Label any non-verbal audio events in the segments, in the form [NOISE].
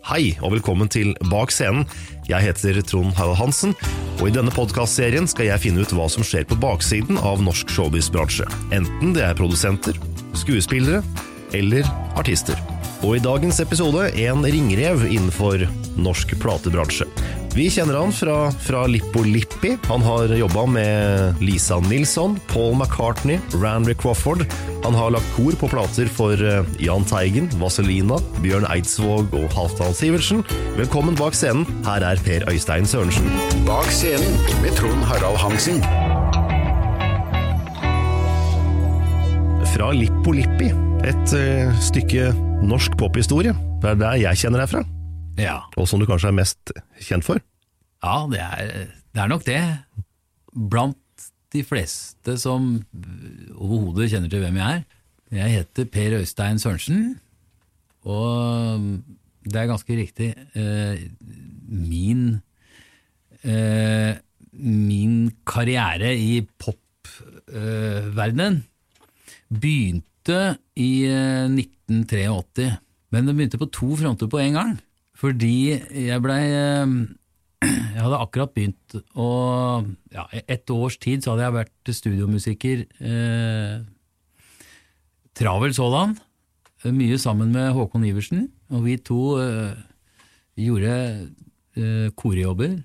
Hei, og velkommen til Bak scenen. Jeg heter Trond Harald Hansen, og i denne podkastserien skal jeg finne ut hva som skjer på baksiden av norsk showbiz-bransje. Enten det er produsenter, skuespillere eller artister. Og i dagens episode en ringrev innenfor norsk platebransje. Vi kjenner han fra, fra Lippo Lippi. Han har jobba med Lisa Nilsson, Paul McCartney, Randy Crawford. Han har lagt kor på plater for eh, Jahn Teigen, Vazelina, Bjørn Eidsvåg og Halvdan Sivertsen. Velkommen bak scenen. Her er Per Øystein Sørensen. Bak scenen med Trond Harald Hansen. Fra Lippo Lippi, et uh, stykke norsk pophistorie. Det er der jeg kjenner deg fra, Ja, og som du kanskje er mest kjent for. ja det, er, det er nok det. Blant de fleste som overhodet kjenner til hvem jeg er. Jeg heter Per Øystein Sørensen, og det er ganske riktig. Eh, min, eh, min karriere i popverdenen begynte i eh, 1983, men det begynte på to fronter på en gang. Fordi jeg blei [CLEARS THROAT] Jeg hadde akkurat begynt å ja, Et års tid så hadde jeg vært studiomusiker. Eh, travel sådan. Mye sammen med Håkon Iversen. Og vi to eh, gjorde eh, korjobber.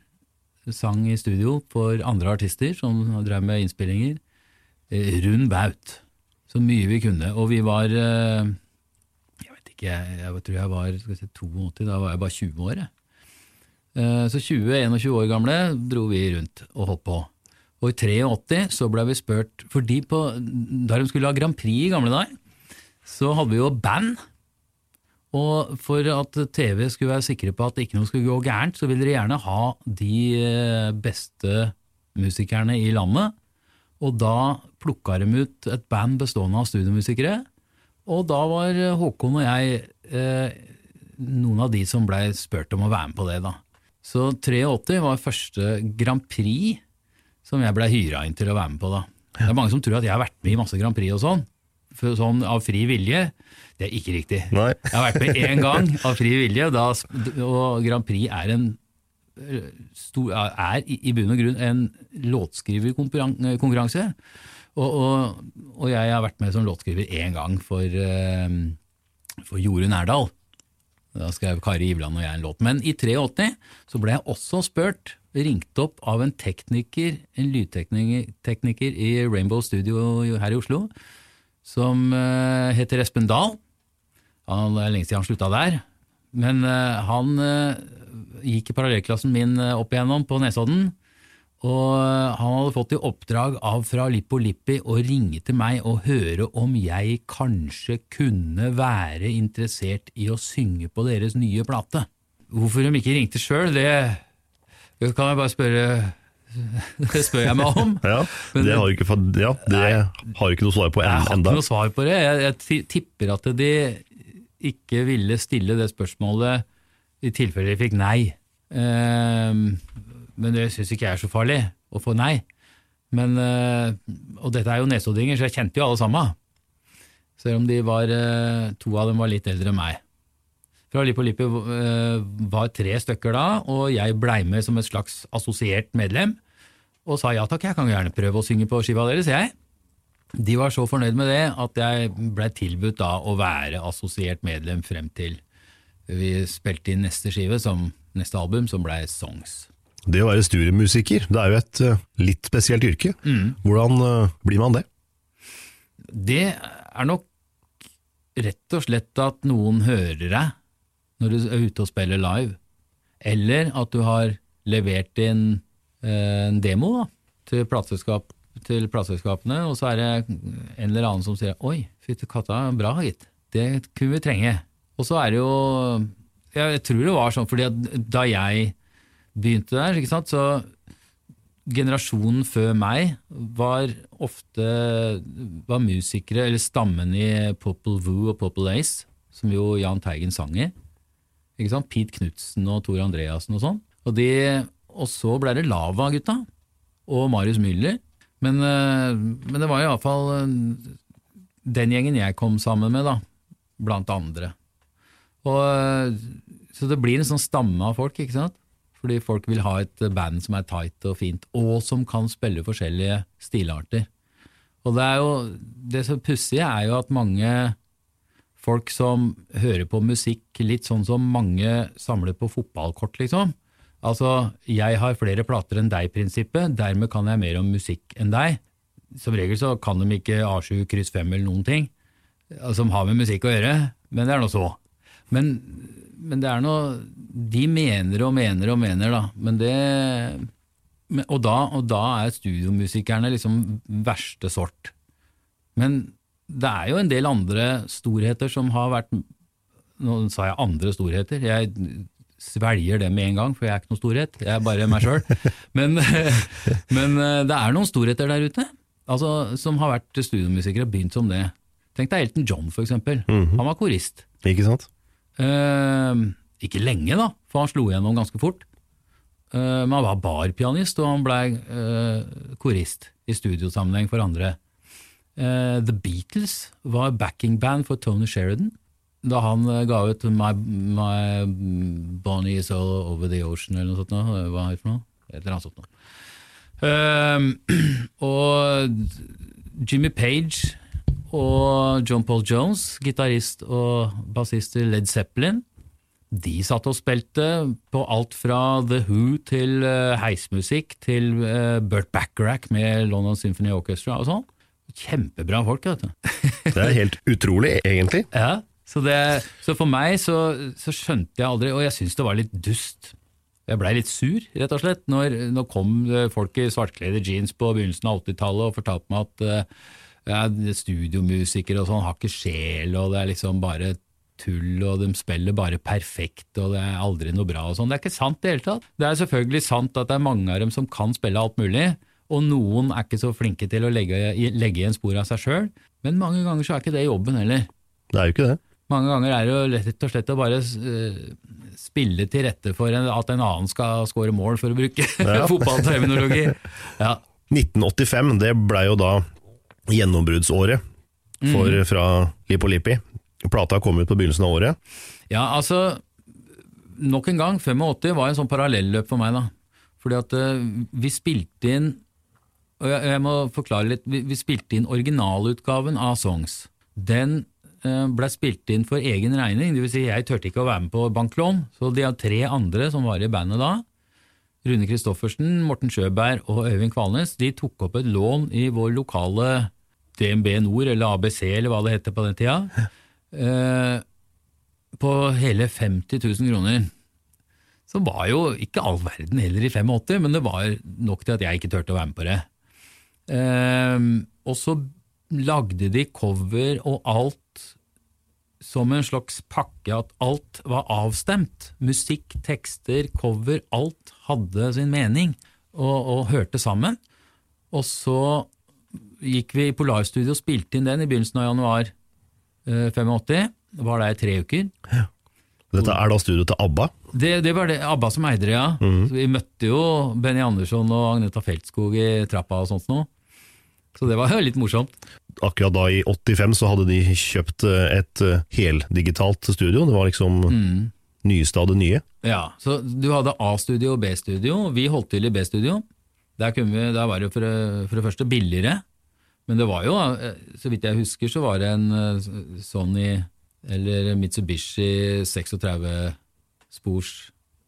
Sang i studio for andre artister som drev med innspillinger. Eh, rund baut. Så mye vi kunne. Og vi var eh, ikke, jeg, tror jeg var si, 82, da var jeg bare 20 år. Jeg. Eh, Så 20-21 år gamle dro vi rundt og holdt på. Og i 83 så ble vi spurt Fordi da de skulle ha Grand Prix i gamle dager, så hadde vi jo band. Og for at TV skulle være sikre på at ikke noe skulle gå gærent, så ville de gjerne ha de eh, beste musikerne i landet. Og da plukka de ut et band bestående av studiomusikere. Og da var Håkon og jeg eh, noen av de som blei spurt om å være med på det, da. Så 83 var første Grand Prix som jeg blei hyra inn til å være med på, da. Det er mange som tror at jeg har vært med i masse Grand Prix og sånn, for sånn av fri vilje. Det er ikke riktig. Nei. Jeg har vært med én gang av fri vilje, da, og Grand Prix er en eh, stor, er i bunn og grunn en låtskriverkonkurranse. Og, og, og jeg har vært med som låtskriver én gang for, eh, for Jorunn Erdal. Da skrev Kari Ivland og jeg en låt. Men i 83 så ble jeg også spurt, ringt opp av en tekniker, en lydtekniker i Rainbow Studio her i Oslo, som uh, heter Espen Dahl. Han, det er lenge siden han slutta der. Men uh, han gikk i parallellklassen min opp igjennom på Nesodden. Og eh, han hadde fått i oppdrag av fra Lippo Lippi å ringe til meg og høre om jeg kanskje kunne være interessert i å synge på deres nye plate. Hvorfor de ikke ringte sjøl, det kan jeg bare spørre [LAUGHS] Det spør jeg meg om. [LAUGHS] Ja, det har ikke, ja, det har ikke noe svar på Jeg har ikke noe svar på det. Jeg, jeg tipper at de ikke ville stille det spørsmålet i tilfelle de fikk nei. Ehm, men det syns ikke jeg er så farlig, å få nei. Men, eh, og dette er jo nesoddinger, så jeg kjente jo alle sammen. Selv om de var, eh, to av dem var litt eldre enn meg. Fra Lippo Lippi eh, var tre stykker da, og jeg blei med som et slags assosiert medlem. og sa ja takk, jeg kan gjerne prøve å synge på skiva deres, jeg. De var så fornøyd med det at jeg blei tilbudt da å være assosiert medlem frem til vi spilte inn neste skive, som, neste album, som blei Songs. Det å være studiemusiker, det er jo et eh, litt spesielt yrke. Hvordan eh, blir man det? Det er nok rett og slett at noen hører deg når du er ute og spiller live, eller at du har levert inn eh, en demo da, til, plateselskap, til plateselskapene, og så er det en eller annen som sier 'oi, fytti katta, bra gitt, det kunne vi trenge'. Og så er det jo Jeg tror det var sånn, fordi da jeg begynte der, ikke sant, så generasjonen før meg var ofte var musikere, eller stammen i Popple Voo og Popple Ace, som jo Jahn Teigen sang i. Ikke sant? Pete Knutsen og Tor Andreassen og sånn. Og, de, og så ble det Lava-gutta og Marius Müller. Men, eh, men det var iallfall den gjengen jeg kom sammen med, da, blant andre. Og, eh, så det blir en sånn stamme av folk, ikke sant? Fordi folk vil ha et band som er tight og fint, og som kan spille forskjellige stilarter. Og det jo, det som pussige er jo at mange folk som hører på musikk litt sånn som mange samler på fotballkort, liksom. Altså, jeg har flere plater enn deg-prinsippet, dermed kan jeg mer om musikk enn deg. Som regel så kan de ikke A7 kryss 5 eller noen ting som har med musikk å gjøre, men det er nå så. Men, men det er noe De mener og mener og mener, da. Men det men, og, da, og da er studiomusikerne liksom verste sort. Men det er jo en del andre storheter som har vært Nå sa jeg andre storheter. Jeg svelger det med en gang, for jeg er ikke noen storhet. Jeg er bare meg sjøl. Men, [LAUGHS] men det er noen storheter der ute altså, som har vært studiomusikere og begynt som det. Tenk deg Elton John, for eksempel. Han var korist. Ikke sant? Eh, ikke lenge, da, for han slo igjennom ganske fort. Men han var barpianist, og han blei eh, korist i studiosammenheng for andre. Eh, The Beatles var backingband for Tony Sheridan da han eh, ga ut My, My Bonnie Is All Over The Ocean, eller noe sånt. Hva er det for noe? Et eller annet sånt noe. [CLEARS THROAT] Og Jimmy Page og John Paul Jones, gitarist og bassist i Led Zeppelin, de satt og spilte på alt fra The Who til uh, heismusikk til uh, Burt Bacharach med London Symphony Orchestra og sånn. Kjempebra folk, vet du. [LAUGHS] Det er helt utrolig, egentlig. [LAUGHS] ja, så, det, så for meg så, så skjønte jeg aldri, og jeg syntes det var litt dust. Jeg blei litt sur, rett og slett, når, når kom eh, folk i svartkledde jeans på begynnelsen av 80-tallet og fortalte meg at uh, ja, studiomusikere og sånn har ikke sjel, og det er liksom bare tull, og de spiller bare perfekt, og det er aldri noe bra og sånn. Det er ikke sant i det hele tatt. Det er selvfølgelig sant at det er mange av dem som kan spille alt mulig, og noen er ikke så flinke til å legge, legge igjen spor av seg sjøl, men mange ganger så er ikke det jobben heller. Det er jo ikke det. Mange ganger er det jo rett og slett å bare uh, spille til rette for at en annen skal score mål, for å bruke [LAUGHS] Ja. fotballterminologi. Ja. [LAUGHS] 1985, det blei jo da gjennombruddsåret for, Mm. fra LipoLipi. Plata kom ut på begynnelsen av året. Ja, altså Nok en gang, 85 var en sånn parallelløp for meg, da. Fordi at uh, vi spilte inn Og jeg, jeg må forklare litt. Vi, vi spilte inn originalutgaven av Songs. Den uh, ble spilt inn for egen regning, dvs. Si jeg turte ikke å være med på banklån, så de tre andre som var i bandet da, Rune Christoffersen, Morten Sjøberg og Øyvind Kvalnes, de tok opp et lån i vår lokale DNB Nord, eller ABC, eller hva det heter på den tida. Eh, på hele 50 000 kroner. Som var jo ikke all verden heller i 85, men det var nok til at jeg ikke turte å være med på det. Eh, og så lagde de cover og alt som en slags pakke, at alt var avstemt. Musikk, tekster, cover, alt hadde sin mening og, og hørte sammen. Og så gikk vi i Polarstudio og spilte inn den i begynnelsen av januar eh, 85. Var der i tre uker. Dette er da studioet til ABBA. Det, det var det ABBA som eide det, ja. Så vi møtte jo Benny Andersson og Agneta Feltskog i trappa og sånt noe. Så det var jo [LAUGHS] litt morsomt. Akkurat da i 85 så hadde de kjøpt eh, et eh, heldigitalt studio. Det var liksom Mm. nyeste av det nye. Ja, Så du hadde A-studio og B-studio. Vi holdt til i B-studio. Der, der var det for, for det første billigere, men det var jo, eh, så vidt jeg husker, så var det en eh, Sony eller Mitsubishi 36 spors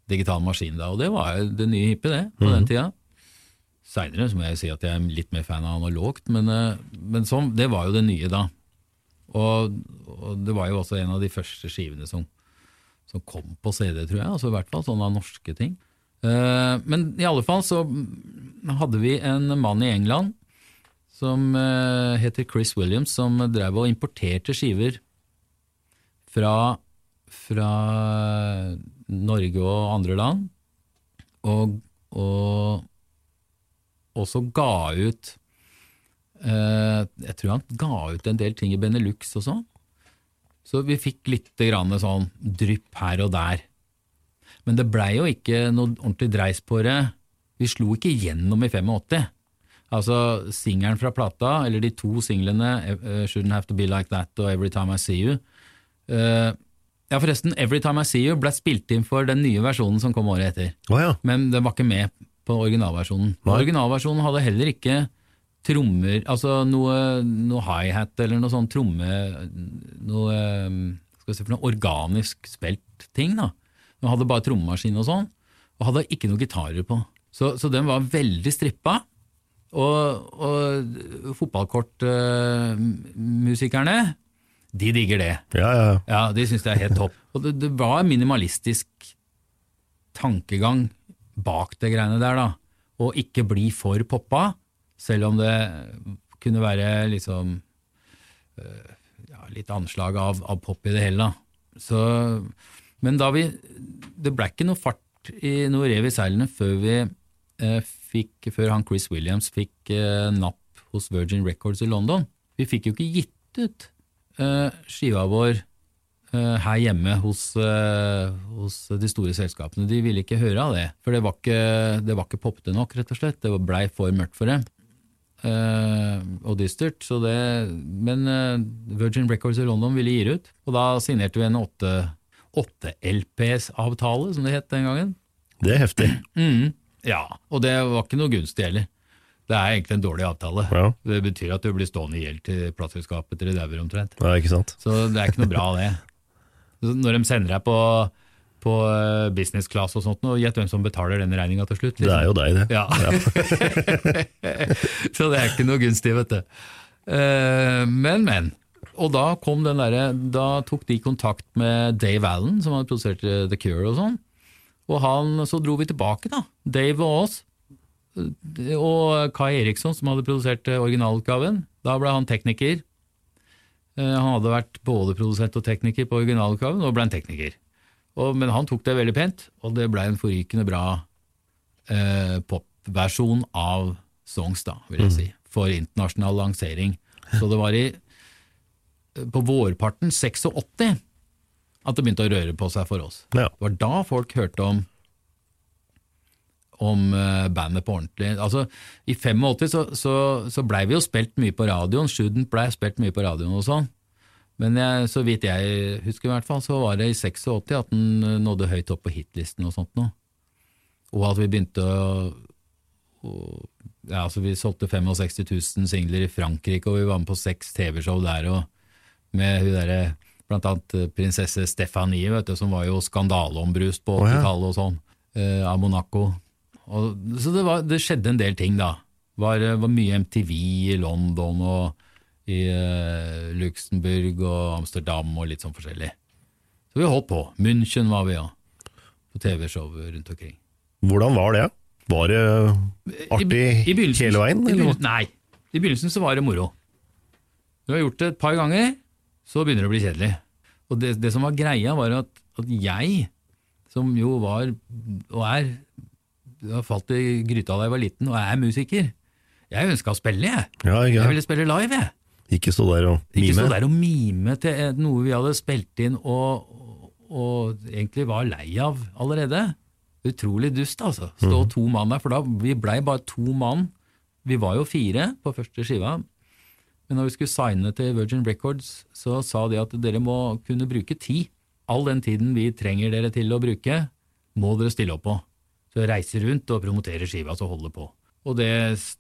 digital maskin da, og det var jo det nye hippie det, på den tida. Seinere må jeg si at jeg er litt mer fan av analogt, men, eh, men sånn, det var jo det nye da. Og, og det var jo også en av de første skivene som, som kom på CD, tror jeg. altså i hvert fall sånne norske ting. Eh, men i alle fall så hadde vi en mann i England som eh, heter Chris Williams, som drev og importerte skiver fra, fra Norge og andre land, og, og også ga ut eh, Jeg tror han ga ut en del ting i Benelux og sånn. Så vi fikk litt grann sånn drypp her og der. Men det blei jo ikke noe ordentlig dreis på det. Vi slo ikke gjennom i 85. Altså singelen fra plata, eller de to singlene, eh, Shouldn't Have To Be Like That og Every Time I See You. Uh, ja, forresten, Every Time I See You ble spilt inn for den nye versjonen som kom året etter. Oh, ja. Men den var ikke med på originalversjonen. Nei. Originalversjonen hadde heller ikke trommer, altså noe, noe hi-hat eller noe sånn tromme Noe eh, skal vi si for noe organisk spilt ting. da. Den hadde bare trommemaskin og sånn, og hadde ikke noe gitarer på. Så, så den var veldig strippa. Og, og fotballkortmusikerne, de digger det. Ja, ja. Ja, de syns det er helt topp. [LAUGHS] Og det, det var minimalistisk tankegang bak det greiene der, da. Og ikke bli for poppa, selv om det kunne være liksom uh, ja, litt anslag av, av pop i det hele, da. Så, men da vi Det ble ikke noe fart i noe rev i seilene før vi eh, fikk Før han Chris Williams fikk eh, napp hos Virgin Records i London. Vi fikk jo ikke gitt ut eh, skiva vår eh, her hjemme hos, eh, hos de store selskapene. De ville ikke høre av det, for det var ikke, det var ikke popete nok, rett og slett. Det blei for mørkt for dem. Uh, og dystert, så det, men uh, Virgin Records i London ville gi det ut, og da signerte vi en 8-LPs-avtale, som det het den gangen. Det er heftig. Mm, ja, og det var ikke noe gunstig heller. Det er egentlig en dårlig avtale. Ja. Det betyr at du blir stående i gjeld til plateselskapet til de dauer omtrent. Ja, ikke sant? Så det er ikke noe bra, det. Når de sender deg på, på eh, business class og sånt, og gjett hvem som betaler den regninga til slutt? Det er jo deg, det. Ja. [LAUGHS] så det er ikke noe gunstig, vet du. Eh, Men, men. Og da kom den derre Da tok de kontakt med Dave Allen, som hadde produsert eh, The Cure og sånn. Og han, så dro vi tilbake, da. Dave og oss. Eh, Og Kai Eriksson, som hadde produsert eh, originalutgaven. Da ble han tekniker. Eh, Han hadde vært både produsent og tekniker på originalutgaven, og ble en tekniker. Og, men han tok det veldig pent, og det ble en forrykende bra eh, popversjon av songs, da, vil jeg si, for internasjonal lansering. Så det var i, på vårparten 86 at det begynte å røre på seg for oss. Ja. Det var da folk hørte om om eh, bandet på ordentlig. Altså, I 85 så, så, så blei vi jo spilt mye på radioen, Shouldn't blei spilt mye på radioen og sånn. Men jeg, så vidt jeg husker, i hvert fall, så var det i 86 at den eh, nådde høyt opp på hitlisten og sånt noe. Og at vi begynte å, å ja, altså Vi solgte 65 000 singler i Frankrike, og vi var med på seks TV-show der og med hun derre Blant annet eh, prinsesse Stefanie, vet du, som var jo skandaleombrust på 80-tallet og sånn, eh, av Monaco. Og, så det, var, det skjedde en del ting, da. Var, eh, var mye MTV i London og i eh, Luxembourg og Amsterdam og litt sånn forskjellig. Så vi holdt på. München var vi, ja. På TV-show rundt omkring. Hvordan var det? Var det artig I- i hele veien? I nei. I begynnelsen så var det moro. Du har gjort det et par ganger, så begynner det å bli kjedelig. Og det, det som var greia, var at, at jeg, som jo var og er jeg har falt i gryta da jeg var liten, og er musiker. Jeg ønska å spille, jeg. Ja, ikke, Jeg ville spille live, jeg. ikke stå der og mime? Ikke stå der og mime til eh, noe vi hadde spilt inn og, og egentlig var lei av allerede. Utrolig dust, altså. Stå to mann der, for da vi blei bare to mann. Vi var jo fire på første skiva, men når vi skulle signe til Virgin Records, så sa de at dere må kunne bruke tid. All den tiden vi trenger dere til å bruke, må dere stille opp på. Så reise rundt og promotere skiva, så holder på. Og det,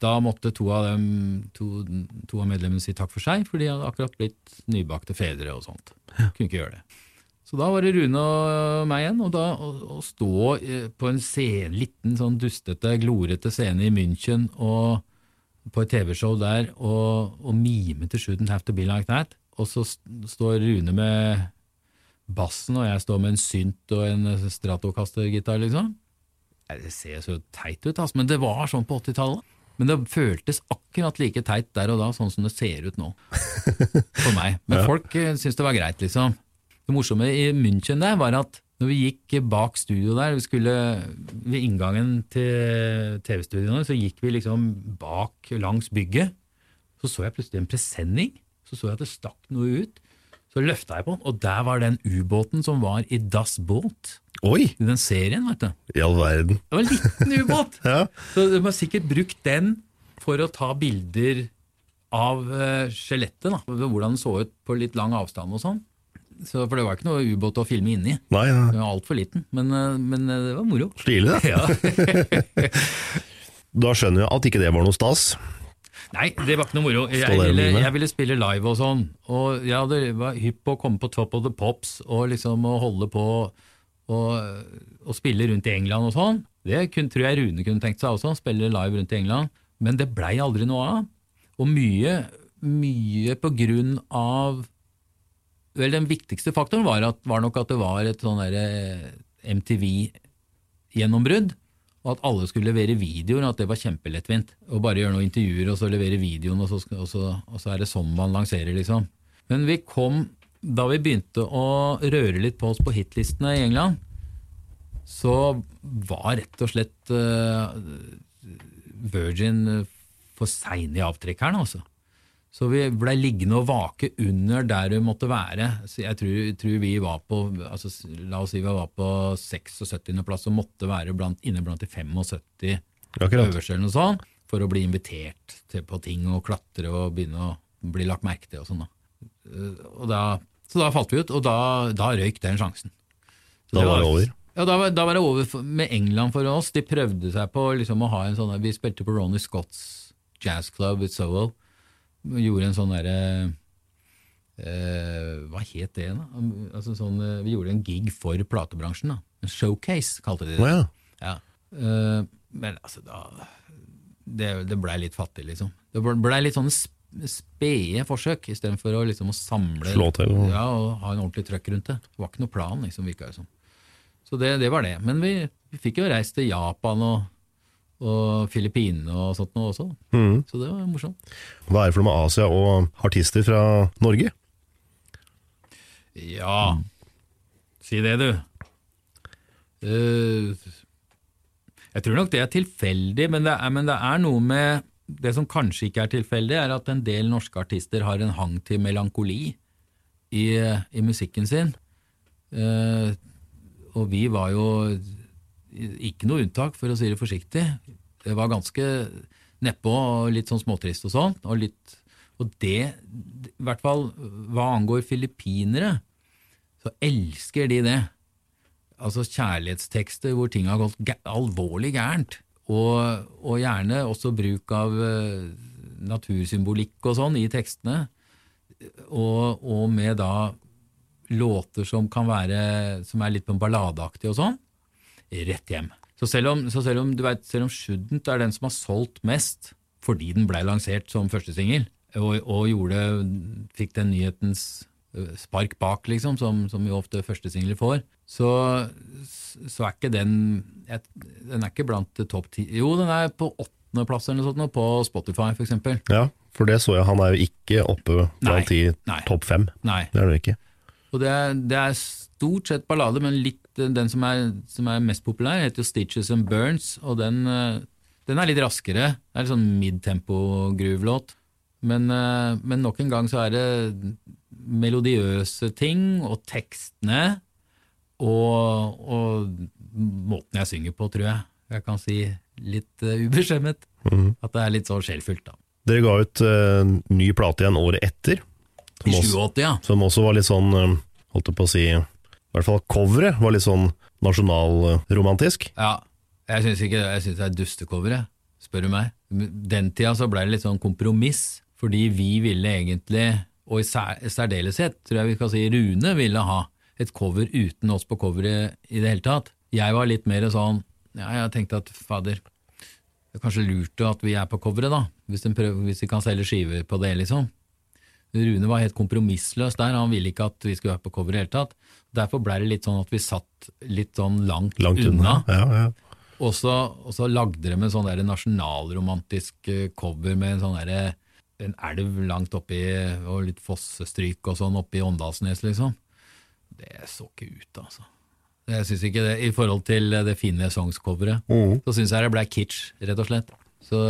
da måtte to av, dem, to, to av medlemmene si takk for seg, for de hadde akkurat blitt nybakte fedre og sånt. Kunne ikke gjøre det. Så da var det Rune og meg igjen, og da å, å stå eh, på en scene, liten sånn dustete, glorete scene i München og på et TV-show der og, og mime til 'Shouldn't Have To Be Like That', og så st- står Rune med bassen, og jeg står med en synt og en stratokastergitar, liksom. Det ser så teit ut, altså, men det var sånn på 80-tallet. Men det føltes akkurat like teit der og da, sånn som det ser ut nå. For meg. Men [LAUGHS] folk eh, syntes det var greit, liksom. Det morsomme i München der var at når vi gikk bak studio der, vi skulle ved inngangen til TV-studioene, så gikk vi liksom bak langs bygget. Så så jeg plutselig en presenning. Så så jeg at det stakk noe ut. Så løfta jeg på den, og der var den ubåten som var i Das Boot. Oi, I den serien, vet du. i all verden. Det var en liten ubåt! [LAUGHS] Ja. Så de har sikkert brukt den for å ta bilder av eh, skjelettet, da. Hvordan den så ut på litt lang avstand og sånn. Så, for det var ikke noe ubåt å filme inni. Nei, ja. Den var altfor liten, men, eh, men eh, det var moro. stilig det. Ja. [LAUGHS] Da skjønner jeg at ikke det var noe stas. Nei, det var ikke noe moro. Jeg ville, jeg ville spille live og sånn. Og jeg hadde, var hypp på å komme på Top of the Pops og liksom å holde på og, og spille rundt i England og sånn. Det kunne, tror jeg Rune kunne tenkt seg også, spille live rundt i England. Men det blei aldri noe av. Og mye, mye på grunn av Vel, den viktigste faktoren var, at, var nok at det var et sånn derre MTV-gjennombrudd. Og at alle skulle levere videoer, og at det var kjempelettvint. Og bare gjøre noen intervjuer og så levere videoen, og så, og, så, og så er det sånn man lanserer, liksom. Men vi kom, da vi begynte å røre litt på oss på hitlistene i England, så var rett og slett uh, Virgin eh, for seine i avtrekkeren, altså. Så vi blei liggende og vake under der vi måtte være. Så jeg tror, tror vi var på altså, La oss si vi var på 76. plass og måtte være blant, inne blant de 75 Akkurat. øverste eller noe sånt, for å bli invitert til, på ting og klatre og begynne å bli lagt merke til og sånn. da. Eh. Så da falt vi ut, og da, da røyk den sjansen. Så Da var det over. Ja, da var, da var det over med England for oss. De prøvde seg på liksom, å ha en sånn Vi spilte på Ronny Scotts Jazz Club i Soho. Vi Gjorde en sånn derre eh, Hva het det, da? Altså, sånn, eh, vi gjorde en gig for platebransjen. da. En showcase, kalte de det. Oh, ja. Ja. Eh, men altså, da Det, det blei litt fattig, liksom. Det blei litt sånne spede forsøk, istedenfor å, liksom, å samle Slå til, og- Ja, og ha en ordentlig trøkk rundt det. Det var ikke noe plan, liksom, virka det som. Så det, det var det. Men vi, vi fikk jo reist til Japan og, og Filippinene og sånt noe også. Mm. Så det var morsomt. Hva er det for noe med Asia og artister fra Norge? Ja, si det, du. Uh, jeg tror nok det er tilfeldig, men det er, men det er noe med Det som kanskje ikke er tilfeldig, er at en del norske artister har en hang til melankoli i, i musikken sin. Uh, og vi var jo ikke noe unntak, for å si det forsiktig. Det var ganske nedpå og litt sånn småtrist og sånn. Og, og det, i hvert fall hva angår filippinere, så elsker de det. Altså kjærlighetstekster hvor ting har gått alvorlig gærent. Og, og gjerne også bruk av eh, natursymbolikk og sånn i tekstene. Og, og med da låter som kan være som er litt på balladeaktig og sånn, rett hjem. Så selv om, så selv om, vet, selv om Shouldn't er den som har solgt mest, fordi den blei lansert som førstesingel, og, og gjorde, fikk den nyhetens spark bak, liksom, som, som jo ofte førstesingler får, så, så er ikke den Den er ikke blant topp ti Jo, den er på åttendeplass eller noe sånt, nå, på Spotify, eksempel. Ja, for det så jeg, han er jo ikke oppe blant de topp fem. Nei. Det er det ikke. Og det er, det er stort sett ballade, men litt, eh, den som er, som er mest populær, heter jo Stitches and Burns, og den, eh, den er litt raskere. Det er litt sånn midtempo-groove-låt. Men, eh, men nok en gang så er det melodiøse ting, og tekstene, og, og måten jeg synger på, tror jeg. Jeg kan si litt uh, ubeskjemmet. At det er litt så sjelfullt, da. Dere ga ut uh, ny plate igjen året etter, I som I 87, ja. som også var litt sånn, eh, holdt jeg på å si, i hvert fall coveret var litt sånn nasjonalromantisk. Ja, jeg syns det er dustecover. Spør du meg. Den tida så ble det litt sånn kompromiss, fordi vi ville egentlig, og i sær- særdeleshet tror jeg vi kan si Rune ville ha, et cover uten oss på coveret i det hele tatt. Jeg var litt mer sånn Ja, jeg tenkte at fader, det er kanskje lurt at vi er på coveret, da, hvis, de, prøver, hvis vi kan selge skiver på det, liksom. Rune var helt kompromissløs der, han ville ikke at vi skulle være på coveret i det hele tatt. Derfor ble det litt sånn at vi satt litt sånn langt, Langt unna. unna. Ja, ja. Og så, og så lagde de en sånn der nasjonalromantisk eh, cover med en sånn der, en elv langt oppi, og litt fossestryk og sånn oppi Åndalsnes, liksom. Det så ikke ut, altså. Jeg synes ikke det, I forhold til det fine songscoveret, mm. så syns jeg det ble kitsch, rett og slett. Så,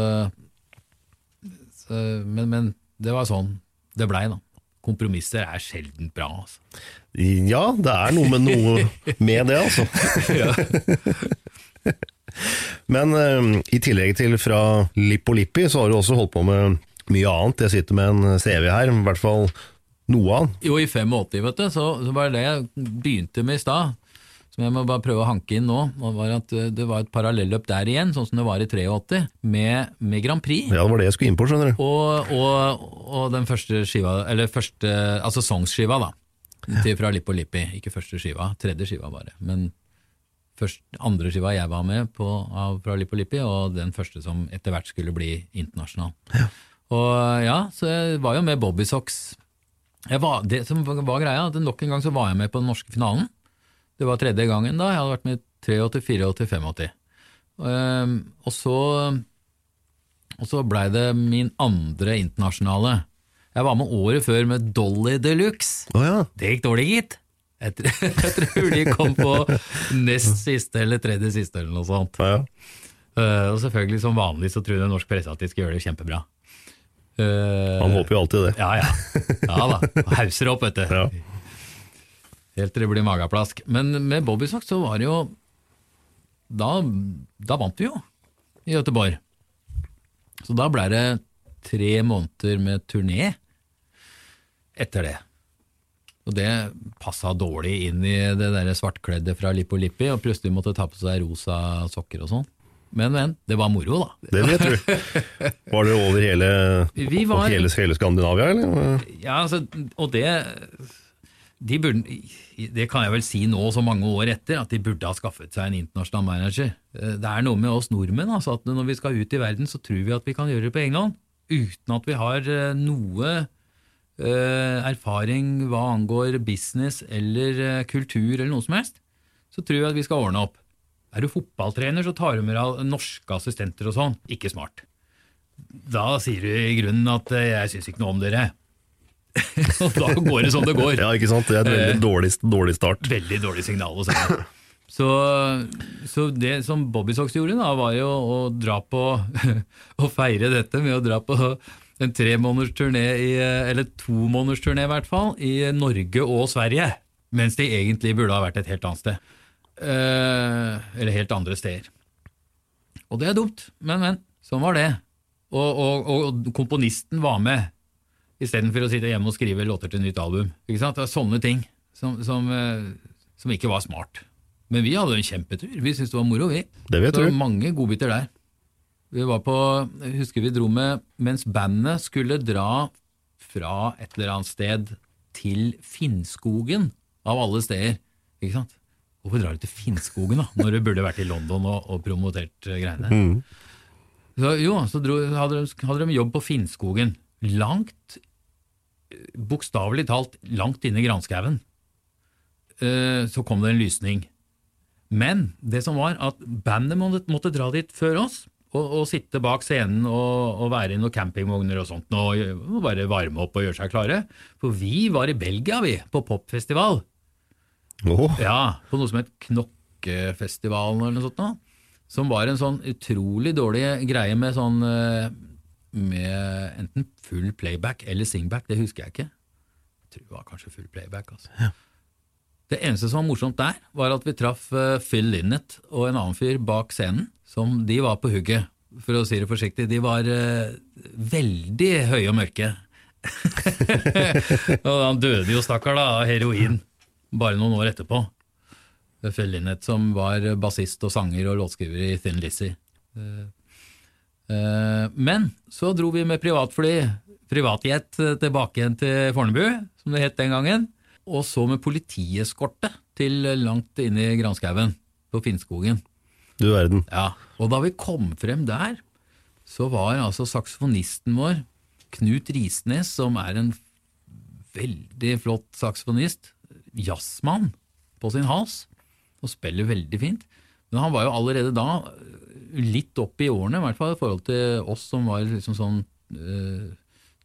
så men, men det var sånn det blei, da. Kompromisser er sjelden bra, altså. Ja, det er noe med noe med det, altså. [LAUGHS] Men uh, i tillegg til fra Lippo Lippi, så har du også holdt på med mye annet. Jeg sitter med en CV her, i hvert fall noe av den. Jo, i 85, vet du, så, så var det det jeg begynte med i stad, som jeg må bare prøve å hanke inn nå, var at eh, det var et parallelløp der igjen, sånn som det var i 83, med, med Grand Prix. Ja, det var det jeg skulle inn på, skjønner du. Og, og, og den første skiva, eller første, altså songskiva da, til fra Lippo Lippi, ikke første skiva, tredje skiva bare, men først, andre skiva jeg var med på av fra Lippo Lippi, og den første som etter hvert skulle bli internasjonal. Og ja, så jeg var jo med Bobby Socks. Jeg var, det som var greia, at nok en gang så var jeg med på den norske finalen. Det var tredje gangen da, jeg hadde vært med i 83, 84, 85. Um, og så og så blei det min andre internasjonale. Jeg var med året før med Dolly Deluxe. Oh, ja. Det gikk dårlig, gitt. Jeg, tror- jeg tror de kom på nest siste eller tredje siste eller noe sånt. ja, ja. Uh, og selvfølgelig som vanlig så tror trodde norsk presse at de skal gjøre det kjempebra. Uh, Han håper jo alltid det. Ja, ja. Ja da. [LAUGHS] Hauser opp, vet du. Helt til det blir mageplask. Men med Bobbysock så var det jo Da, da vant vi jo i Göteborg. Så da ble det tre måneder med turné etter det. Og det passa dårlig inn i det der svartkledde fra Lippo Lippi, og plutselig måtte ta på seg rosa sokker og sånn. Men, men, det var moro, da. Det vet du. [LAUGHS] Var det over hele, var- hele, hele Skandinavia, eller? Ja, altså, og det de burde, Det kan jeg vel si nå, så mange år etter, at de burde ha skaffet seg en internasjonal manager. Eh, Det er noe med oss nordmenn, altså, at når vi skal ut i verden, så tror vi at vi kan gjøre det på egen hånd, uten at vi har eh, noe eh, erfaring hva angår business eller kultur eller noe som helst. Så tror vi at vi skal ordne opp. Er du fotballtrener, så tar du med deg norske assistenter og sånn. Ikke smart. Da sier du i grunnen at 'jeg syns ikke noe om dere'. [LAUGHS] og da går det som det går. [LAUGHS] Ja, ikke sant? Det er et veldig Eh. dårlig, dårlig start. Veldig dårlig signal å sende. Så, så det som Bobby Socks gjorde, da, var jo å dra på [LAUGHS] Å feire dette med å dra på en tre måneders turné, i, eller tomåneders turné i hvert fall, i Norge og Sverige. Mens de egentlig burde ha vært et helt annet sted. Eh, eller helt andre steder. Og det er dumt, men, men. Sånn var det. Og, og, og komponisten var med, istedenfor å sitte hjemme og skrive låter til nytt album. Ikke sant? Det var sånne ting som, som, eh, som ikke var smart. Men vi hadde en kjempetur. Vi syntes det var moro, vi. Det vet var du. mange godbiter der. Vi var på, jeg husker vi dro med mens bandet skulle dra fra et eller annet sted til Finnskogen, av alle steder. Ikke sant? Hvorfor drar du til Finnskogen, da, når du burde vært i London og, og promotert greiene? greiene? Så, jo, så dro, hadde, de, hadde de jobb på Finnskogen. Langt, eh, bokstavelig talt, langt inne i granskauen. Eh, Så kom det en lysning. Men det som var at bandet måtte, dra dit før oss, og, og sitte bak scenen og, og være i noen campingvogner og sånt, og, og bare varme opp og gjøre seg klare. For vi var i Belgia, vi, på popfestival. Oh. Ja, på noe som het Knokkefestivalen eller noe sånt nå. Som var en sånn utrolig dårlig greie med sånn eh, Med enten full playback eller singback, det husker jeg ikke. Jeg tror det var kanskje full playback, altså. Det eneste som var morsomt der, var at vi traff eh, Phil Linnett og en annen fyr bak scenen, som de var på hugget, for å si det forsiktig. De var uh, veldig høye og mørke. [LAUGHS] og han døde jo, stakkar, da, av heroin bare noen år etterpå. Phil Linnett, som var bassist og sanger og låtskriver i Thin Lizzie. Eh, Men så dro vi med privatfly, privatjet, eh, tilbake igjen til Fornebu, som det het den gangen, og så med politieskorte til langt inn i granskauen på Finnskogen. Du verden. Ja, og da vi kom frem der, så var altså saksofonisten vår, Knut Risnes, som er en veldig flott saksofonist, jazzmann på sin hals, og spiller veldig fint. Men han var jo allerede da litt opp i årene, i hvert fall i forhold til oss som var liksom sånn eh,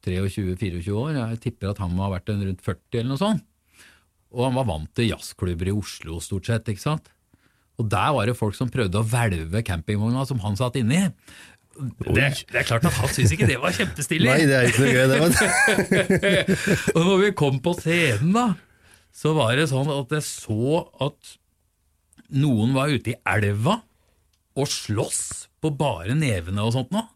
23-24 år. Jeg tipper at han må ha vært en rundt 40 eller noe sånt. Og han var vant til jazzklubber i Oslo stort sett, ikke sant. Og der var det folk som prøvde å hvelve campingvogna som han satt inni. Det, det er klart at han syntes ikke det var kjempestilig. Nei, det er ikke noe gøy, det. Men... [LAUGHS] og når vi kom på scenen, da, så var det sånn at jeg så at noen var ute i elva og slåss på bare nevene og sånt noe.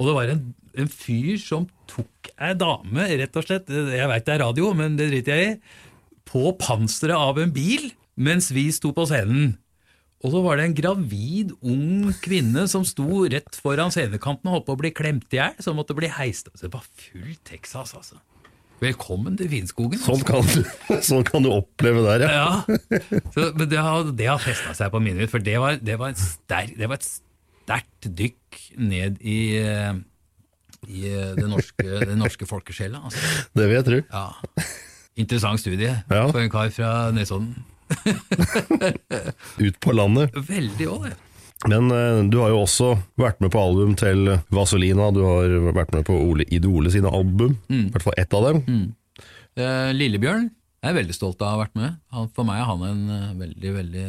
Og det var en, en fyr som tok ei dame, rett og slett, jeg veit det er radio, men det driter jeg i, på panseret av en bil mens vi sto på scenen. Og så var det en gravid, ung kvinne som sto rett foran scenekanten og holdt på å bli klemt i hjel, som måtte bli heist. Så det var full Texas, altså. Velkommen til Finnskogen. altså. Sånn kan, du, [LAUGHS] sånn kan du oppleve der, ja. Ja, så, men det har, det har festa seg på minnet mitt, for det var, det var, en ster, det var et sterkt dykk ned i, eh, i den det norske, den norske folkesjela. Altså. Det vil jeg tro. Ja. Interessant studie Ja. for en kar fra Nesodden. Ut på landet. Veldig òg, det. Men eh, du har jo også vært med på album til Vazelina, du har vært med på Ole Idole sine album, i hvert fall ett av dem. Eh, Lillebjørn jeg er veldig stolt av å ha vært med. Han, for meg er han en eh, veldig, veldig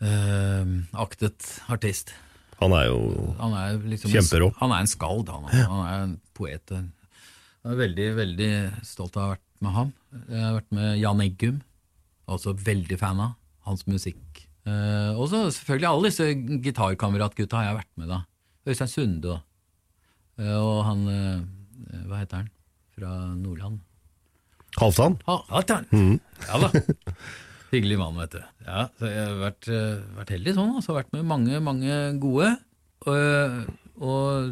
eh, aktet artist. Han er jo Han er liksom Kjemperå. Han er en skald, han. altså. Han er en poet. en- Jeg er veldig, veldig stolt av å ha vært med ham. Jeg har vært med Jan Eggum, også veldig fan av hans musikk. Eh, og så selvfølgelig alle disse gitarkameratgutta har jeg vært med, da. Øystein Sunde og, uh, og han uh, Hva heter han? Fra Nordland. Halvdan. Ha, Halvdan! Ja da. Hyggelig mann, vet du. Ja, så jeg har vært, vært heldig sånn. Altså, vært med mange, mange gode. Og,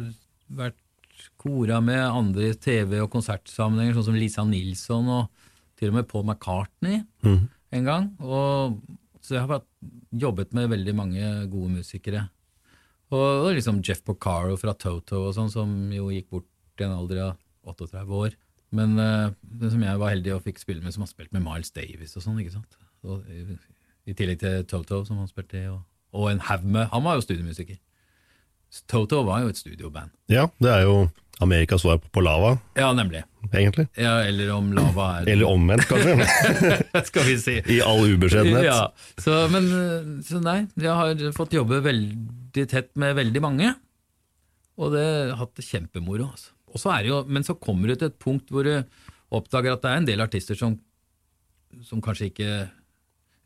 vært kora med andre i TV- og konsertsammenhenger, sånn som Lisa Nilsson og til og med Paul McCartney en gang. Og, så jeg har jobbet med veldig mange gode musikere. Og, og liksom Jeff Porcaro fra Toto og sånn, som jo gikk bort i en alder av 38 år. Men uh, som jeg var heldig og fikk spille med, som har spilt med Miles Davis og sånn, ikke sant. Og, i, I tillegg til Toto, som han spilte i, og, og en haug med Han var jo studiemusiker. Toto var jo et studioband. Ja, det er jo Amerikas svar på Lava, Ja, nemlig. egentlig. Ja, eller om lava er [LAUGHS] Eller omvendt, kanskje. [LAUGHS] Skal vi si. I all ubeskjedenhet. Ja, så, men, så nei, jeg har fått jobbe veldig tett med veldig mange, og det har hatt det kjempemoro. Altså. Og så er det jo, men så kommer du til et punkt hvor du oppdager at det er en del artister som, som kanskje ikke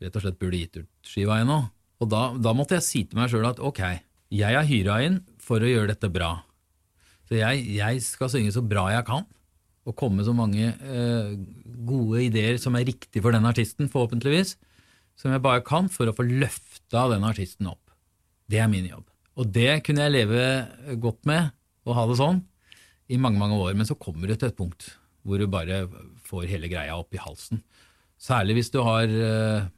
rett og slett burde gitt ut skiva ennå. Og da, da måtte jeg si til meg sjøl at ok, jeg er hyra inn for å gjøre dette bra. Så jeg, jeg skal synge så bra jeg kan, og komme så mange eh, gode ideer som er riktig for den artisten, forhåpentligvis, som jeg bare kan, for å få løfta den artisten opp. Det er min jobb. Og det kunne jeg leve godt med, og ha det sånn, i mange, mange år. Men så kommer du til et punkt hvor du bare får hele greia opp i halsen. Særlig hvis du har eh,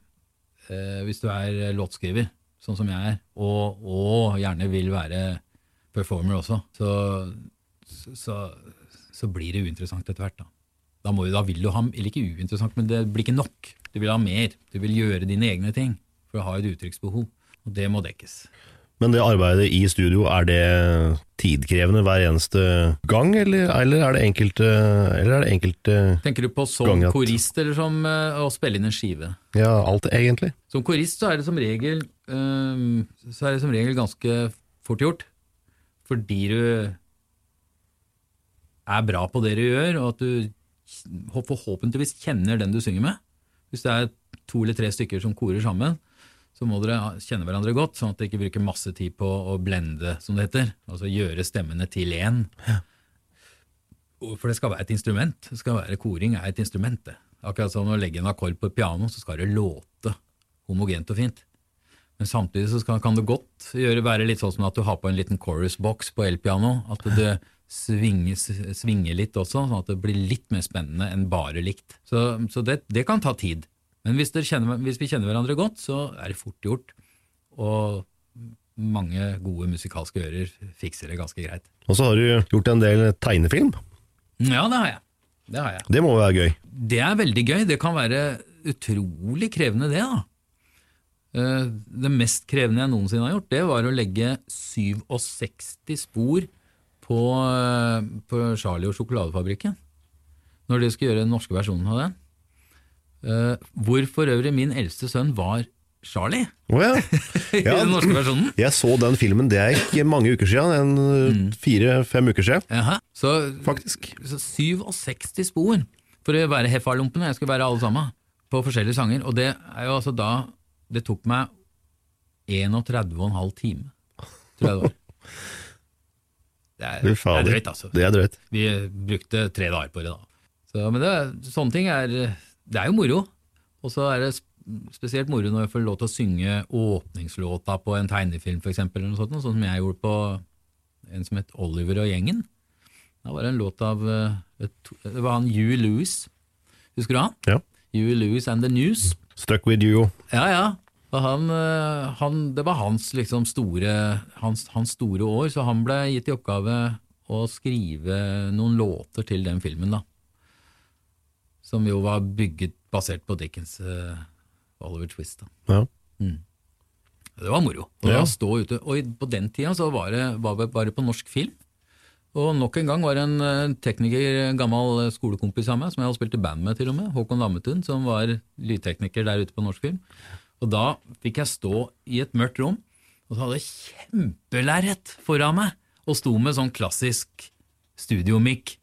eh, Hvis du er låtskriver, sånn som jeg er, og, og gjerne vil være performer også, så, så, så blir det uinteressant etter hvert. Da. Da, du- da vil du ha Eller ikke uinteressant, men det blir ikke nok. Du vil ha mer. Du vil gjøre dine egne ting for å ha et uttrykksbehov. Og det må dekkes. Men det arbeidet i studio, er det tidkrevende hver eneste gang, eller, eller er det enkelte, eller er det enkelte Tenker du på som korist eller som eh, å spille inn en skive? Ja, alt egentlig. Som korist så er det som regel Så er det som regel ganske fort gjort. Fordi du er bra på det du gjør, og at du forhåpentligvis kjenner den du synger med. Hvis det er to eller tre stykker som korer sammen, så må dere kjenne hverandre godt, sånn at dere ikke bruker masse tid på å blende, som det heter. Altså gjøre stemmene til én. For det skal være et instrument. Det skal være Koring er et instrument. det. Akkurat som å legge en akkord på et piano, så skal det låte homogent og fint. Men samtidig så skal, kan det godt gjøre være litt sånn som at du har på en liten chorus-boks på elpiano. At det svinger, svinger litt også, sånn at det blir litt mer spennende enn bare likt. Så, så det, det kan ta tid. Men hvis, kjenner, hvis vi kjenner hverandre godt, så er det fort gjort. Og mange gode musikalske ører fikser det ganske greit. Og så har du gjort en del tegnefilm. Ja, det har jeg. Det har jeg. Det må jo være gøy. Det er veldig gøy. Det kan være utrolig krevende, det. da. Eh, Det mest krevende jeg noensinne har gjort, det var å legge 67 spor på, eh, på Charlie og sjokoladefabrikken. Når de skulle gjøre den norske versjonen av den. Eh, Hvor for øvrig min eldste sønn var Charlie Oh, [LAUGHS] ja. i Ja. den norske versjonen. Jeg så den filmen, det er ikke mange uker siden, en fire-fem uker siden, Aha. Så, faktisk. så 67 spor for å være Heffa-lompene, jeg skulle være alle sammen, på forskjellige sanger. Og det er jo altså da Det tok meg 31,5 time, tror jeg det var. Det er, det er drøyt, altså. Det er drøyt. Vi brukte tre dager på det, da. Så, men det, sånne ting er Det er jo moro. Og så er det spesielt moro når jeg får lov til å synge åpningslåta på en tegnefilm, sånt, sånn som jeg gjorde på en som het Oliver og gjengen. Da var det en låt av eh, Det var han Hugh Lewis. Husker du han? Ja. Hugh Lewis and the News. Stuck with you. Ja, ja. Han, eh, han, det var hans, liksom, store, hans, hans store år, så han ble gitt i oppgave å skrive noen låter til den filmen, da. Som jo var bygget basert på Dickens uh, Oliver Twist. da. Ja. Det var moro. Og, Ja. stå ute, og på den tida så var det, var det bare på norsk film. Og nok en gang var det en eh, tekniker, en gammel skolekompis av meg, som jeg hadde spilt i band med til og med, Håkon Lammetun, som var lydtekniker der ute på norsk film. Og da fikk jeg stå i et mørkt rom, og så hadde jeg kjempelerret foran meg, og sto med sånn klassisk studiomikk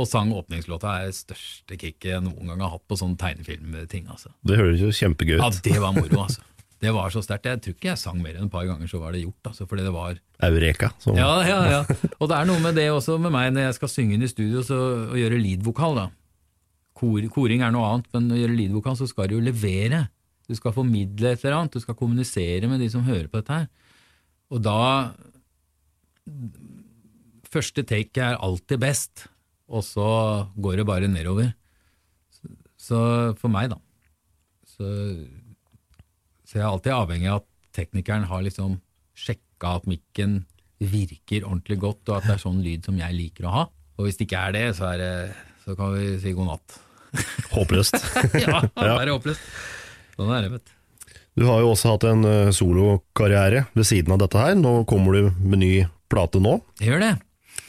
og sang åpningslåta. Det er det største kicket jeg noen gang har hatt på sånn tegnefilmting. altså. Det høres jo kjempegøy ut. Ja, det var moro, altså. Det var så sterkt. Jeg tror ikke jeg sang mer enn et par ganger, så var det gjort. altså, fordi det var... Eureka. Som, Ja, ja, ja. Og det er noe med det også med meg når jeg skal synge inn i studio så, og gjøre leadvokal. da. Kor, koring er noe annet, men å gjøre leadvokal så skal du jo levere. Du skal formidle et eller annet, du skal kommunisere med de som hører på dette her. Og da Første take er alltid best, og så går det bare nedover. Så, så for meg, da. Så, så jeg er alltid avhengig av at teknikeren har liksom sjekka at mikken virker ordentlig godt, og at det er sånn lyd som jeg liker å ha. Og hvis det ikke er det, så, er det, så kan vi si god natt. Håpløst. [LAUGHS] ja, det er håpløst. Sånn er det, vet du. Du har jo også hatt en eh, solokarriere ved siden av dette her. Nå kommer du med ny plate nå, Jeg gjør det.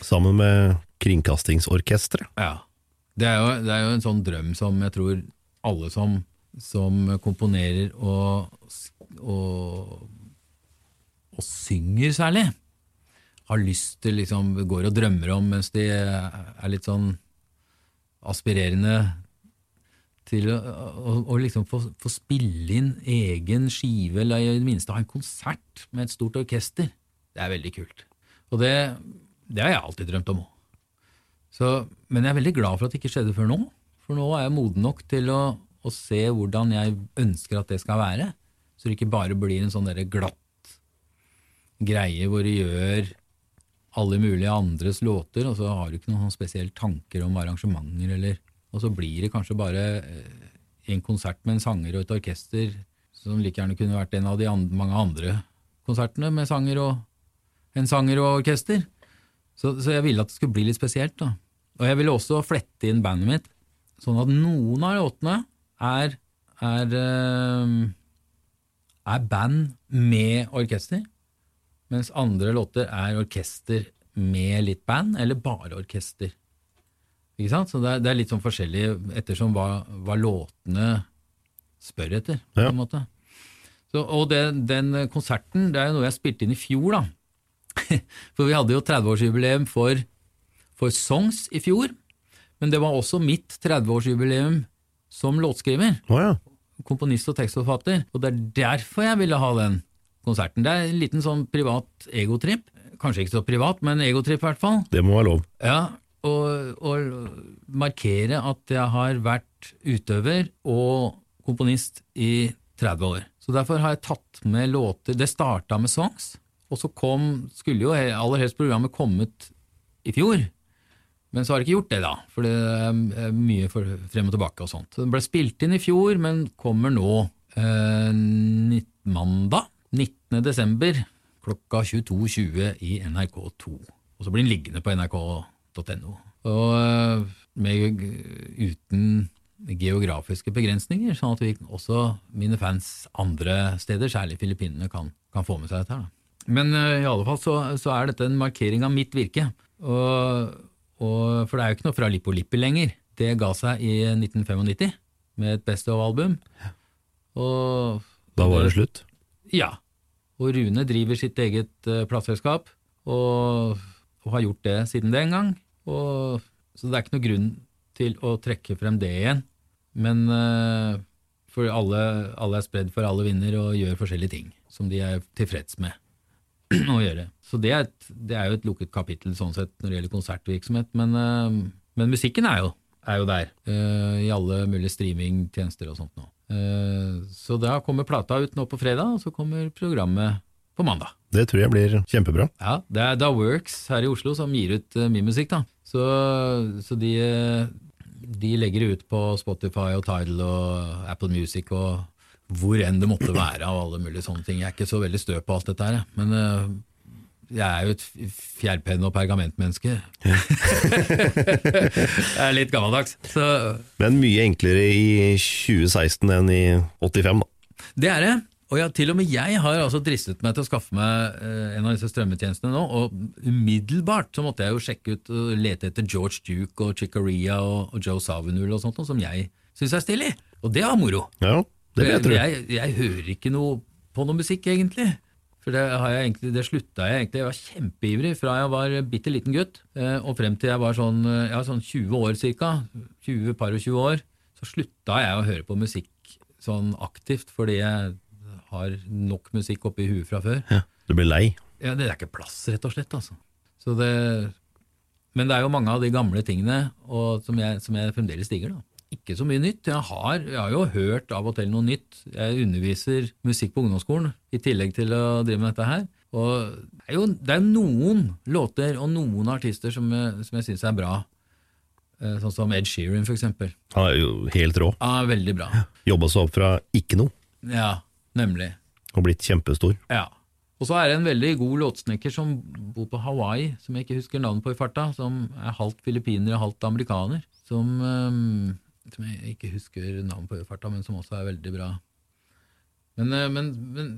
sammen med Kringkastingsorkesteret. Ja. Det er, jo, det er jo en sånn drøm som jeg tror alle som, som komponerer og, og, og synger særlig, har lyst til, liksom, går og drømmer om mens de er litt sånn aspirerende til å, å, å liksom få, få spille inn egen skive, eller i det minste ha en konsert med et stort orkester. Det er veldig kult. Og det, det har jeg alltid drømt om òg. Men jeg er veldig glad for at det ikke skjedde før nå. For nå er jeg moden nok til å, å se hvordan jeg ønsker at det skal være. Så det ikke bare blir en sånn derre glatt greie hvor du gjør alle mulige andres låter, og så har du ikke noen sånn spesielle tanker om arrangementer, eller Og så blir det kanskje bare eh, en konsert med en sanger og et orkester som like gjerne kunne vært en av de andre, mange andre konsertene med sanger og en sanger og orkester. Så, så jeg ville at det skulle bli litt spesielt. da. Og jeg ville også flette inn bandet mitt, sånn at noen av låtene er, er, eh, er band med orkester, mens andre låter er orkester med litt band, eller bare orkester. Ikke sant? Så det er, det er litt sånn forskjellig ettersom hva, hva låtene spør etter, på Ja. en måte. Så, og det, den konserten, det er jo noe jeg spilte inn i fjor, da. [LAUGHS] For vi hadde jo 30-årsjubileum for, for Songs i fjor, men det var også mitt 30-årsjubileum som låtskriver, Oh, ja. komponist og tekstforfatter, og det er derfor jeg ville ha den konserten. Det er en liten sånn privat egotripp, kanskje ikke så privat, men egotripp i hvert fall. Det må være lov. Ja, og, å markere at jeg har vært utøver og komponist i 30 år. Så derfor har jeg tatt med låter Det starta med songs, og så kom, skulle jo aller helst programmet kommet i fjor. Men så har det ikke gjort det, da, for det er mye frem og tilbake og sånt. Så Det ble spilt inn i fjor, men kommer nå eh, mandag 19. desember klokka 22.20 i NRK2. Og så blir den liggende på nrk.no. Og eh, med, uten geografiske begrensninger, sånn at vi også, mine fans andre steder, særlig Filippinene, kan, kan få med seg dette. her. da. Men eh, i alle fall så, så er dette en markering av mitt virke. Og, og, for det er jo ikke noe fra Lippo Lippi lenger. Det ga seg i 1995 med et Best of-album. Og Da var det slutt. ja. Og Rune driver sitt eget uh, plateselskap, og, og har gjort det siden den gang. Og, så det er ikke noe grunn til å trekke frem det igjen. Men eh, for alle, alle er spredd for alle vinner og gjør forskjellige ting som de er tilfreds med [CLEARS THROAT] å gjøre. Så det er, et, det er jo et lukket kapittel sånn sett når det gjelder konsertvirksomhet, men, eh, men musikken er jo, er jo der. eh, I alle mulige streamingtjenester og sånt nå. Så da kommer plata ut nå på fredag, og så kommer programmet på mandag. Det tror jeg blir kjempebra. Ja, Det er Da Works her i Oslo som gir ut uh, min musikk, da. Så, så de, eh, de legger ut på Spotify og Tidal og Apple Music og hvor enn det måtte være av alle mulige sånne ting. Jeg er ikke så veldig stø på alt dette her, men uh, jeg er jo et fjærpenn- og pergamentmenneske. [LAUGHS] jeg er litt gammeldags. Så Men mye enklere i 2016 enn i 85, da. Det er det. Og ja, til og med jeg har altså dristet meg til å skaffe meg eh, en av disse strømmetjenestene nå, og umiddelbart så måtte jeg jo sjekke ut og lete etter George Duke og Chicoria og, og Joe Savinul og sånt, noe som jeg syns er stilig. Og det er moro. Ja, det vil jeg jeg, jeg hører ikke noe på noe musikk, egentlig. For det, har jeg egentlig, det slutta jeg egentlig. Jeg var kjempeivrig fra jeg var bitte liten gutt eh, og frem til jeg var sånn, eh, ja, sånn 20 år cirka. 20, par og 20 år. Så slutta jeg å høre på musikk sånn aktivt fordi jeg har nok musikk oppi huet fra før. Ja, du blir lei. Ja, Det er ikke plass, rett og slett. altså. Så det, men det er jo mange av de gamle tingene og, som, jeg, som jeg fremdeles digger. da. Ikke så mye nytt. Jeg har, jeg har jo hørt av og til noe nytt. Jeg underviser musikk på ungdomsskolen i tillegg til å drive med dette her. Og det er jo det er noen låter og noen artister som, jeg- som jeg syns er bra. Eh, Sånn som Ed Sheeran, for eksempel. Han er jo helt rå. Ja, veldig bra. Jobba seg opp fra ikke noe Ja, nemlig. og blitt kjempestor. Ja. Og så er det en veldig god låtsnekker som bor på Hawaii, som jeg ikke husker navnet på i farta, som er halvt filippiner og halvt amerikaner, som, ehm, som jeg ikke husker navnet på i farta, men som også er veldig bra. Men, eh, men, men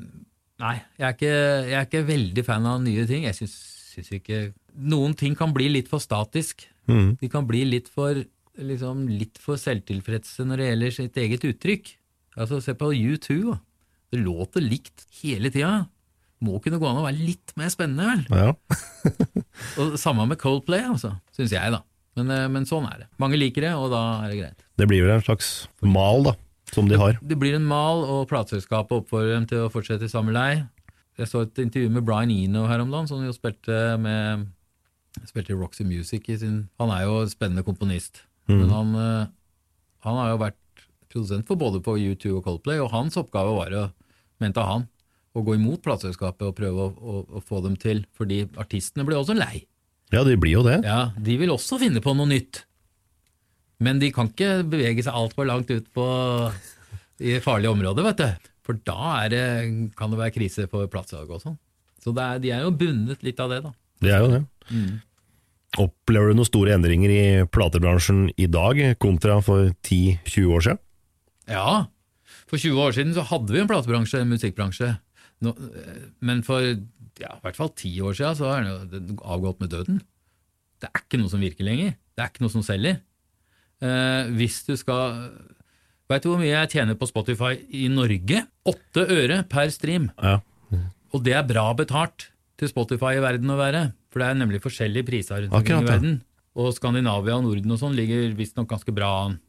nei, jeg er, ikke, jeg er ikke veldig fan av nye ting. Jeg syns, syns ikke Noen ting kan bli litt for statisk. Mm. De kan bli litt for, liksom, litt for selvtilfredse når det gjelder sitt eget uttrykk. Altså, Se på U2. da. Det låter likt hele tida. Må kunne gå an å være litt mer spennende, vel? Ja. [LAUGHS] Og Samme med Coldplay, altså, syns jeg, da. Men, eh, men sånn er det. Mange liker det, og da er det greit. Det blir vel en slags mal, da, som de har. Det blir en mal, og plateselskapet oppfordrer dem til å fortsette i samme lei. Jeg så et intervju med Brian Eno her om dagen, som jo spilte med spilte i Roxy Music i sin Han er jo en spennende komponist, men han, eh, han har jo vært produsent for både på U2 og Coldplay, og hans oppgave var å, mente han, å gå imot plateselskapet og prøve å, å, å få dem til, fordi artistene blir også lei. Ja, de blir jo det. Ja, de vil også finne på noe nytt. Men de kan ikke bevege seg altfor langt ut på i farlige områder, vet du. For da er det, kan det være krise for platesalg og sånn. Så det er, de er jo bundet litt av det, da. De er jo det. Opplever du noen store endringer i platebransjen i dag kontra for 10-20 år siden? Ja, for 20 år siden så hadde vi en platebransje, en musikkbransje. Nå, eh, men for ja, i hvert fall 10 år siden så er den avgått med døden. Det er ikke noe som virker lenger. Det er ikke noe som selger. Eh, hvis du skal Veit du hvor mye jeg tjener på Spotify i Norge? Åtte øre per stream. Ja. Og det er bra betalt til Spotify i verden å være, for det er nemlig forskjellige priser rundt omkring i verden. Og Skandinavia og Norden og sånn ligger visstnok ganske bra an.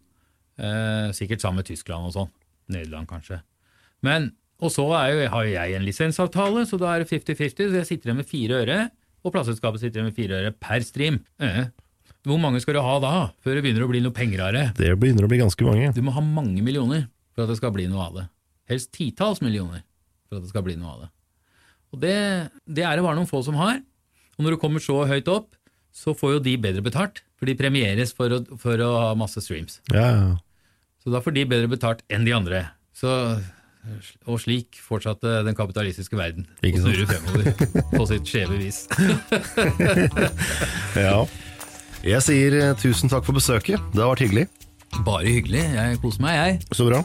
Eh, sikkert sammen med Tyskland og sånn. Nederland kanskje. Men, og så er jo, har jo jeg en lisensavtale, så da er det 50-50, så jeg sitter igjen med fire øre, og plateselskapet sitter igjen med fire øre per stream. Eh. Hvor mange skal du ha da, før det begynner å bli noe penger av det? Det begynner å bli ganske mange. Du må ha mange millioner for at det skal bli noe av det. helst titalls millioner, for at det skal bli noe av det. Og det, det er det bare noen få som har. Og når du kommer så høyt opp, så får jo de bedre betalt, for de premieres for å, for å ha masse streams. Ja, ja. Så da får de bedre betalt enn de andre. Så, og slik fortsatte den kapitalistiske verden å Ikke sant? snurre fremover på sitt skjeve vis. [LAUGHS] ja. Jeg sier eh, tusen takk for besøket. Det har vært hyggelig. Bare hyggelig. Jeg koser meg, jeg. Så bra.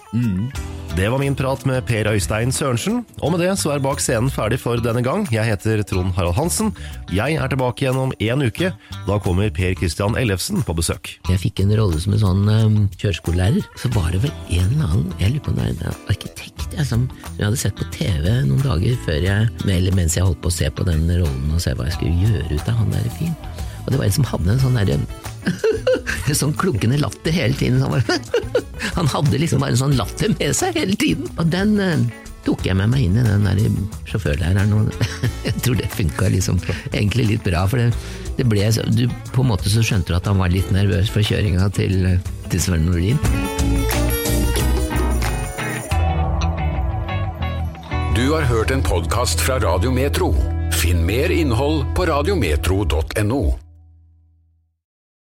Det var min prat med Per Øystein Sørensen, og med det så er Bak scenen ferdig for denne gang. Jeg heter Trond Harald Hansen. Jeg er tilbake igjen om én uke. Da kommer Per Christian Ellefsen på besøk. Jeg fikk en rolle som en sånn um, kjøreskolelærer. Så var det vel en eller annen jeg lurer på om det er en arkitekt jeg, som jeg hadde sett på TV noen dager før jeg, eller mens jeg holdt på å se på den rollen og se hva jeg skulle gjøre ut av han der fyren. Og det var en som hadde en sånn derre [LAUGHS] sånn klunkende latter hele tiden. [LAUGHS] Han, hadde liksom bare en sånn latter med seg hele tiden. Og den eh, tok jeg med meg inn i den der sjåførlæreren. Og [LAUGHS] jeg tror det funka liksom egentlig litt bra. For det, det ble du, På en måte så skjønte du at han var litt nervøs for kjøringa til, til Sven Nordin. Du har hørt en podkast fra Radio Metro. Finn mer innhold på radiometro.no.